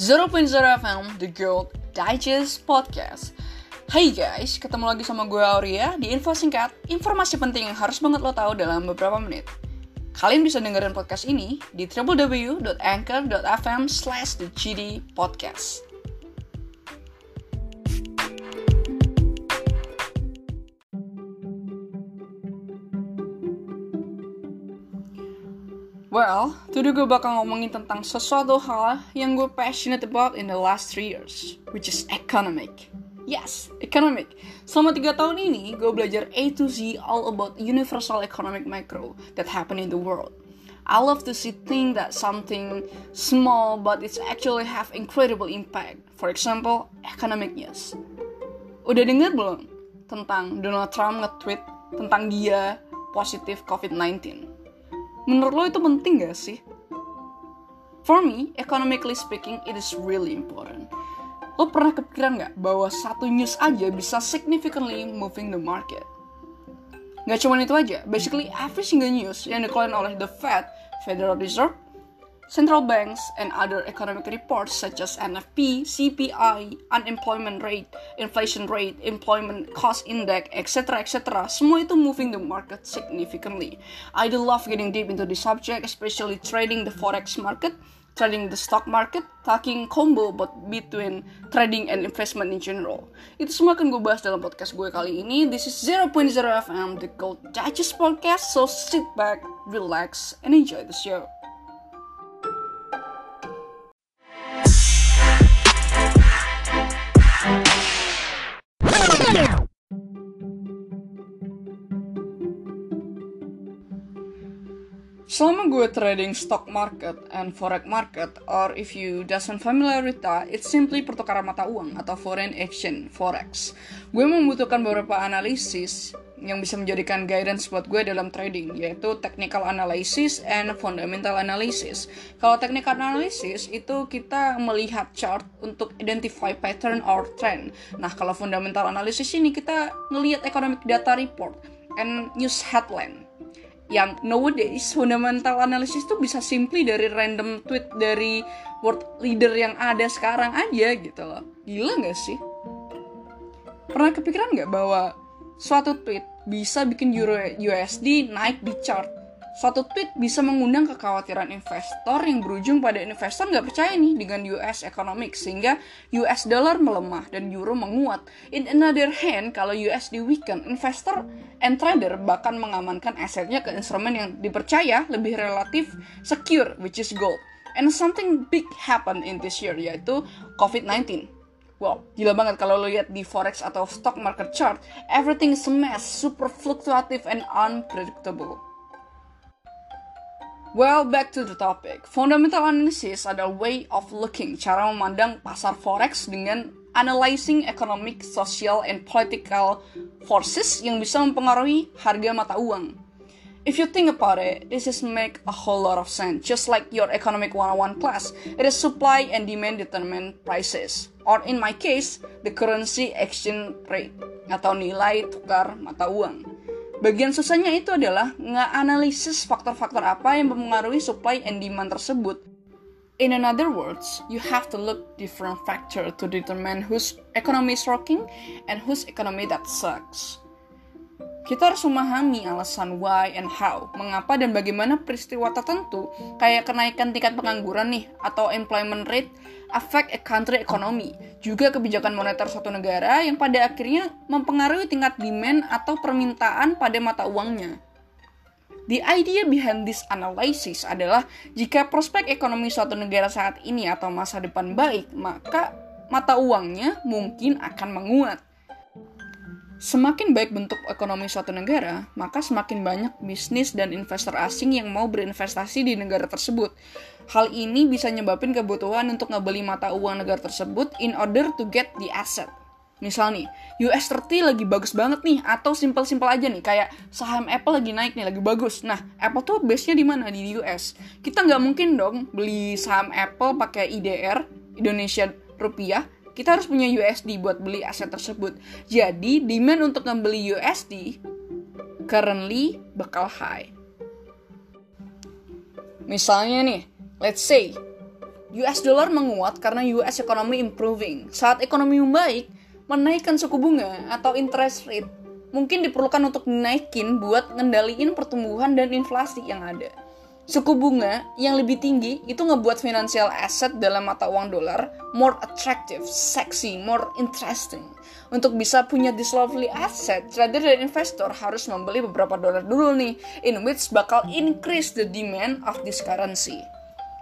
0.0 FM The Gold Digest Podcast. Hai guys, ketemu lagi sama gue Aurea di info singkat Informasi penting yang harus banget lo tahu dalam beberapa menit. Kalian bisa dengerin podcast ini di www.anchor.fm slash the podcast Well, today gue bakal ngomongin tentang sesuatu hal yang gue passionate about in the last three years, which is economic. Yes, economic. Selama tiga tahun ini, gue belajar A to Z all about universal economic macro that happen in the world. I love to see things that something small but it's actually have incredible impact. For example, economic news. Udah denger belum tentang Donald Trump nge-tweet tentang dia positif COVID-19? Menurut lo itu penting gak sih? For me, economically speaking, it is really important. Lo pernah kepikiran gak bahwa satu news aja bisa significantly moving the market? Gak cuma itu aja, basically every single news yang dikeluarkan oleh the Fed, Federal Reserve, Central banks and other economic reports such as NFP, CPI, unemployment rate, inflation rate, employment cost index, etc., etc., semua itu moving the market significantly. I do love getting deep into the subject, especially trading the forex market, trading the stock market, talking combo but between trading and investment in general. Itu semua akan gue bahas dalam podcast gue kali ini. This is 0.0 FM, the Gold Digest Podcast, so sit back, relax, and enjoy the show. Selama gue trading stock market and forex market, or if you doesn't familiar with that, it's simply pertukaran mata uang atau foreign exchange forex. Gue membutuhkan beberapa analisis yang bisa menjadikan guidance buat gue dalam trading, yaitu technical analysis and fundamental analysis. Kalau technical analysis itu kita melihat chart untuk identify pattern or trend. Nah, kalau fundamental analysis ini kita ngelihat economic data report and news headline yang nowadays fundamental analysis tuh bisa simply dari random tweet dari world leader yang ada sekarang aja gitu loh. Gila nggak sih? Pernah kepikiran nggak bahwa suatu tweet bisa bikin euro USD naik di chart Suatu tweet bisa mengundang kekhawatiran investor yang berujung pada investor nggak percaya nih dengan US economic sehingga US dollar melemah dan euro menguat. In another hand, kalau USD weaken, investor and trader bahkan mengamankan asetnya ke instrumen yang dipercaya lebih relatif secure, which is gold. And something big happened in this year, yaitu COVID-19. Wow, gila banget kalau lo lihat di forex atau stock market chart, everything is a mess, super fluctuative and unpredictable. Well, back to the topic. Fundamental analysis adalah way of looking, cara memandang pasar forex dengan analyzing economic, social, and political forces yang bisa mempengaruhi harga mata uang. If you think about it, this is make a whole lot of sense. Just like your economic 101 class, it is supply and demand determine prices. Or in my case, the currency exchange rate atau nilai tukar mata uang. Bagian susahnya itu adalah nge-analisis faktor-faktor apa yang mempengaruhi supply and demand tersebut. In another words, you have to look different factor to determine whose economy is rocking and whose economy that sucks. Kita harus memahami alasan why and how, mengapa dan bagaimana peristiwa tertentu kayak kenaikan tingkat pengangguran nih atau employment rate affect a country economy, juga kebijakan moneter suatu negara yang pada akhirnya mempengaruhi tingkat demand atau permintaan pada mata uangnya. The idea behind this analysis adalah jika prospek ekonomi suatu negara saat ini atau masa depan baik, maka mata uangnya mungkin akan menguat. Semakin baik bentuk ekonomi suatu negara, maka semakin banyak bisnis dan investor asing yang mau berinvestasi di negara tersebut. Hal ini bisa nyebabin kebutuhan untuk ngebeli mata uang negara tersebut in order to get the asset. Misal nih, US 30 lagi bagus banget nih, atau simple-simple aja nih, kayak saham Apple lagi naik nih, lagi bagus. Nah, Apple tuh base-nya di mana? Di US. Kita nggak mungkin dong beli saham Apple pakai IDR, Indonesia rupiah, kita harus punya USD buat beli aset tersebut. Jadi, demand untuk membeli USD currently bakal high. Misalnya nih, let's say US dollar menguat karena US economy improving. Saat ekonomi membaik, menaikkan suku bunga atau interest rate mungkin diperlukan untuk naikin buat ngendaliin pertumbuhan dan inflasi yang ada. Suku bunga yang lebih tinggi itu ngebuat financial asset dalam mata uang dolar more attractive, sexy, more interesting. Untuk bisa punya this lovely asset, trader dan investor harus membeli beberapa dolar dulu nih, in which bakal increase the demand of this currency.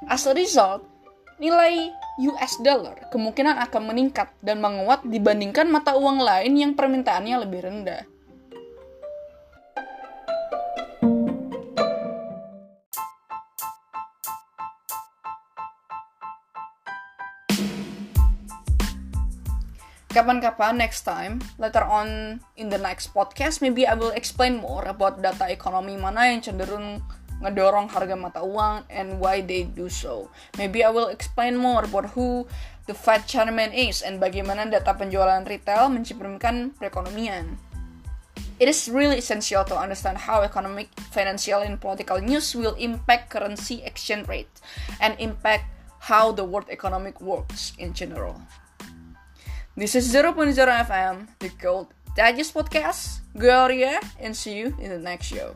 As a result, nilai US dollar kemungkinan akan meningkat dan menguat dibandingkan mata uang lain yang permintaannya lebih rendah. Kapan-kapan next time later on in the next podcast maybe I will explain more about data ekonomi mana yang cenderung ngedorong harga mata uang and why they do so. Maybe I will explain more about who the Fed chairman is and bagaimana data penjualan retail mencerminkan perekonomian. It is really essential to understand how economic, financial, and political news will impact currency exchange rate and impact how the world economic works in general. This is 0.0 FM, the Gold Digest Podcast. Aurea, and see you in the next show.